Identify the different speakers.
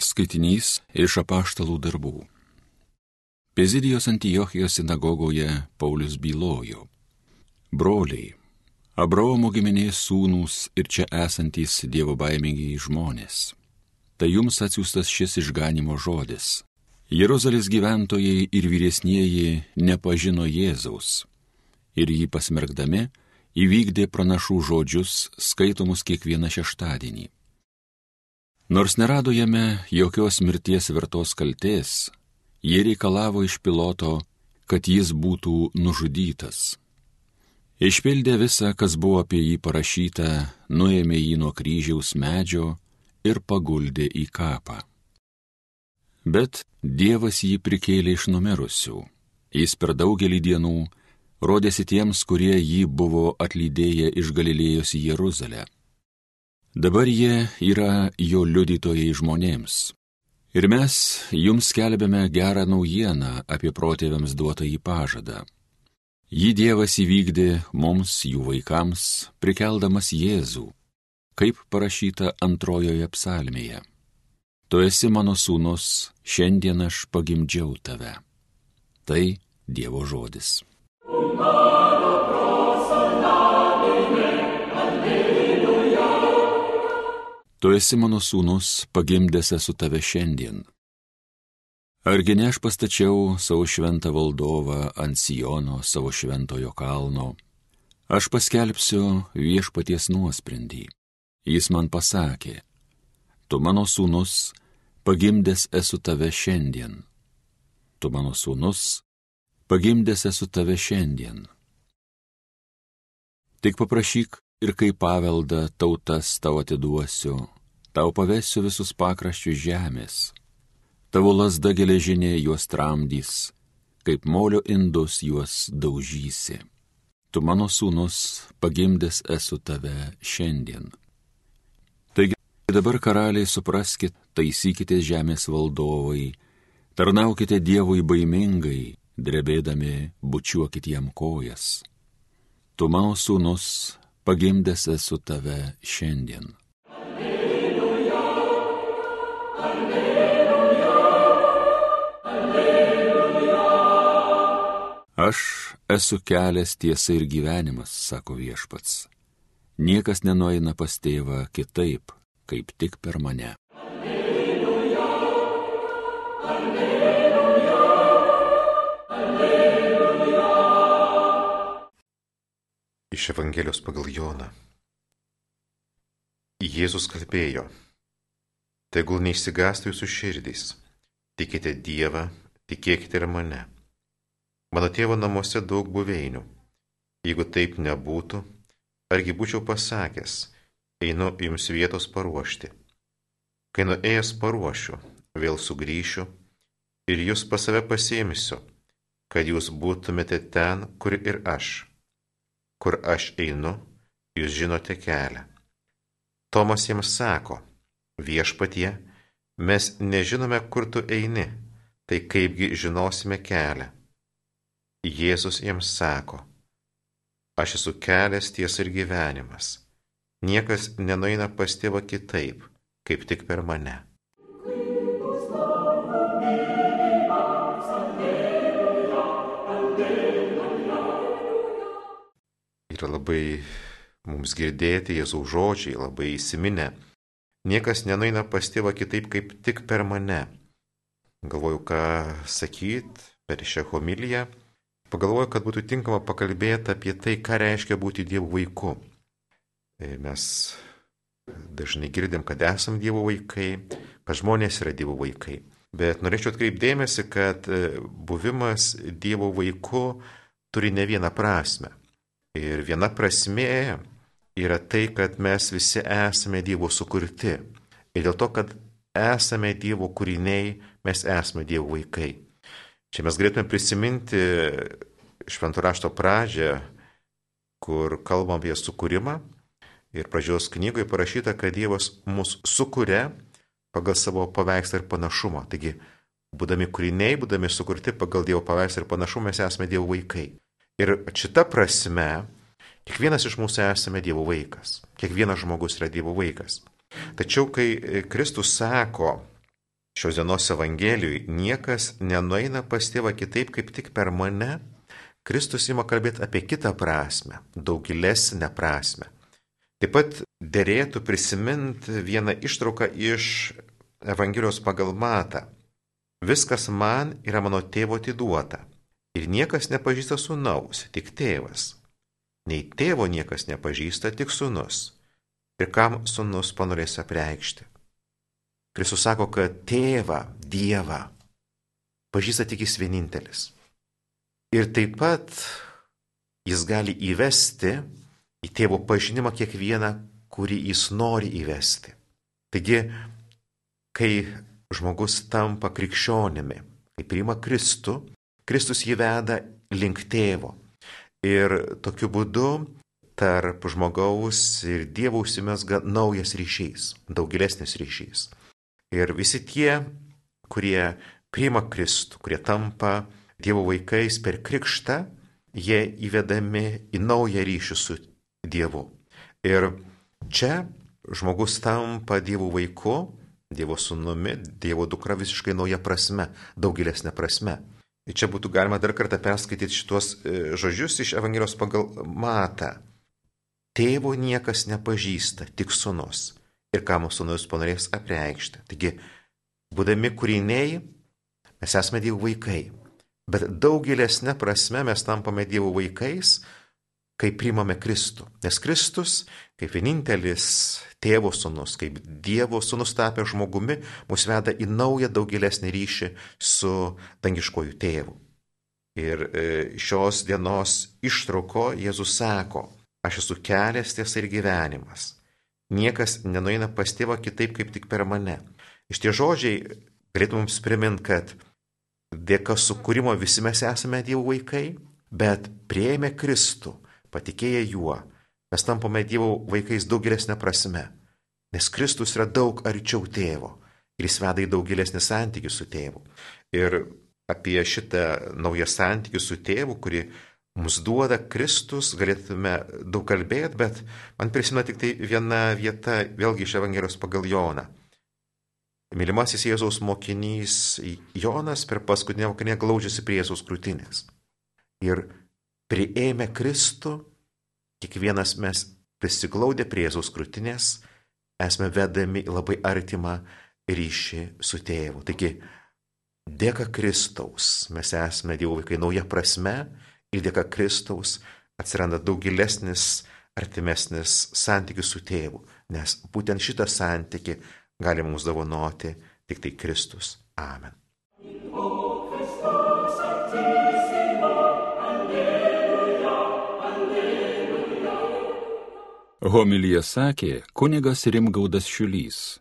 Speaker 1: Skaitinys iš apaštalų darbų. Pezidijos Antijochijos sinagogoje Paulius bylojo. Broliai, Abraomo giminės sūnūs ir čia esantys dievo baimingiai žmonės. Tai jums atsiųstas šis išganimo žodis. Jeruzalės gyventojai ir vyresnieji nepažino Jėzaus ir jį pasmergdami įvykdė pranašų žodžius skaitomus kiekvieną šeštadienį. Nors nerado jame jokios mirties vertos kalties, jie reikalavo iš piloto, kad jis būtų nužudytas. Išpildė visą, kas buvo apie jį parašyta, nuėmė jį nuo kryžiaus medžio ir paguldė į kapą. Bet Dievas jį prikėlė iš numirusių. Jis per daugelį dienų rodėsi tiems, kurie jį buvo atlydėję iš Galilėjos į Jeruzalę Dabar jie yra jo liudytojai žmonėms. Ir mes jums skelbėme gerą naujieną apie protėviams duotą į pažadą. Jį Dievas įvykdė mums, jų vaikams, prikeldamas Jėzų, kaip parašyta antrojoje psalmėje. Tu esi mano sūnus, šiandien aš pagimdžiau tave. Tai Dievo žodis. Umano. Tu esi mano sūnus, pagimdęs esu tave šiandien. Argi ne aš pastačiau savo šventą valdovą ant Sijono, savo šventojo kalno. Aš paskelbsiu viešpaties nuosprendį. Jis man pasakė, tu mano sūnus, pagimdęs esu tave šiandien. Tu mano sūnus, pagimdęs esu tave šiandien. Tik paprašyk ir kaip paveldą tautas tau atiduosiu, tau pavesiu visus pakraščius žemės. Tavo lasda geležinė juos tramdys, kaip molio indus juos daužysi. Tu mano sūnus, pagimdęs esu tave šiandien. Taigi dabar karaliai supraskite, taisykite žemės valdovai, tarnaukite Dievui baimingai, drebėdami bučiuokit jam kojas. Tu mano sūnus, pagimdęs esu tave šiandien. Alleluja, alleluja, alleluja. Aš esu kelias tiesa ir gyvenimas, sako viešpats. Niekas nenueina pas tėvą kitaip, kaip tik per mane.
Speaker 2: Iš Evangelijos pagal Joną. Jėzus kalbėjo, tegul neišsigastų jūsų širdys, tikite Dievą, tikėkite ir mane. Mano tėvo namuose daug buveinių. Jeigu taip nebūtų, argi būčiau pasakęs, einu jums vietos paruošti. Kai nuėjęs paruošiu, vėl sugrįšiu ir jūs pas save pasiimsiu, kad jūs būtumėte ten, kur ir aš kur aš einu, jūs žinote kelią. Tomas jiems sako, viešpatie, mes nežinome, kur tu eini, tai kaipgi žinosime kelią. Jėzus jiems sako, aš esu kelias ties ir gyvenimas. Niekas nenueina pas tėvą kitaip, kaip tik per mane.
Speaker 3: Yra labai mums girdėti Jėzaus žodžiai, labai įsiminę. Niekas nenueina pas tėvą kitaip kaip tik per mane. Galvoju, ką sakyt per šią homiliją. Pagalvoju, kad būtų tinkama pakalbėti apie tai, ką reiškia būti Dievo vaiku. E, mes dažnai girdim, kad esam Dievo vaikai, kad žmonės yra Dievo vaikai. Bet norėčiau atkreipdėmėsi, kad e, buvimas Dievo vaiku turi ne vieną prasme. Ir viena prasme yra tai, kad mes visi esame Dievo sukurti. Ir dėl to, kad esame Dievo kūriniai, mes esame Dievo vaikai. Čia mes galėtume prisiminti šventų rašto pradžią, kur kalbam apie sukūrimą. Ir pradžios knygoje parašyta, kad Dievas mus sukuria pagal savo paveikslą ir panašumą. Taigi, būdami kūriniai, būdami sukurti pagal Dievo paveikslą ir panašumą, mes esame Dievo vaikai. Ir šita prasme, kiekvienas iš mūsų esame Dievo vaikas. Kiekvienas žmogus yra Dievo vaikas. Tačiau, kai Kristus sako,
Speaker 2: šios dienos Evangelijui niekas nenueina pas tėvą kitaip kaip tik per mane, Kristus ima kalbėti apie kitą prasme, daug gilesnę prasme. Taip pat dėrėtų prisiminti vieną ištrauką iš Evangelijos pagal matą. Viskas man yra mano tėvo atiduota. Ir niekas nepažįsta sunaus, tik tėvas. Nei tėvo niekas nepažįsta, tik sunus. Ir kam sunus panorės apreikšti. Kristus sako, kad tėvą, Dievą pažįsta tik jis vienintelis. Ir taip pat jis gali įvesti į tėvo pažinimą kiekvieną, kurį jis nori įvesti. Taigi, kai žmogus tampa krikščionimi, kai priima Kristų, Kristus jį veda link tėvo. Ir tokiu būdu tarp žmogaus ir Dievo užsimesga naujas ryšys, daug gilesnis ryšys. Ir visi tie, kurie priima Kristų, kurie tampa Dievo vaikais per krikštą, jie įvedami į naują ryšį su Dievu. Ir čia žmogus tampa Dievo vaiku, Dievo sūnumi, Dievo dukra visiškai nauja prasme, daug gilesnė prasme. Ir čia būtų galima dar kartą perskaityti šituos e, žodžius iš Evangelijos pagal matą. Tėvo niekas nepažįsta, tik sunus ir ką mūsų nujus panorės apreikšti. Taigi, būdami kūriniai, mes esame Dievo vaikai, bet daug gilesnė prasme mes tampame Dievo vaikais, kai primame Kristų. Nes Kristus, kaip vienintelis tėvo sunus, kaip Dievo sunus tapę žmogumi, mus veda į naują daug gilesnį ryšį su dangiškojų tėvu. Ir e, šios dienos ištrauko Jėzus sako, aš esu kelias, tiesa ir gyvenimas. Niekas nenueina pas tėvą kitaip kaip tik per mane. Iš tie žodžiai galėtų mums priminti, kad dėka sukūrimo visi mes esame Dievo vaikai, bet prieėmė Kristų, patikėję juo, mes tampame Dievo vaikais daug gilesnė prasme. Nes Kristus yra daug arčiau tėvo ir jis veda į daug gilesnį santykių su tėvu. Ir apie šitą naują santykių su tėvu, kurį mums duoda Kristus, galėtume daug kalbėti, bet man prisimena tik tai viena vieta, vėlgi iš Evangelijos pagal Joną. Mylimasis Jėzaus mokinys Jonas per paskutinę vakarę glaudžiasi prie Jėzaus krūtinės. Ir prieėmę Kristų, kiekvienas mes prisiglaudę prie Jėzaus krūtinės, esame vedami į labai artimą ryšį su tėvu. Taigi, dėka Kristaus mes esame Dievo vaikai nauja prasme, ir dėka Kristaus atsiranda daug gilesnis, artimesnis santykis su tėvu, nes būtent šitą santykį gali mums davonoti tik tai Kristus. Amen.
Speaker 1: Homilyje sakė kunigas Rimgaudas Šiulys.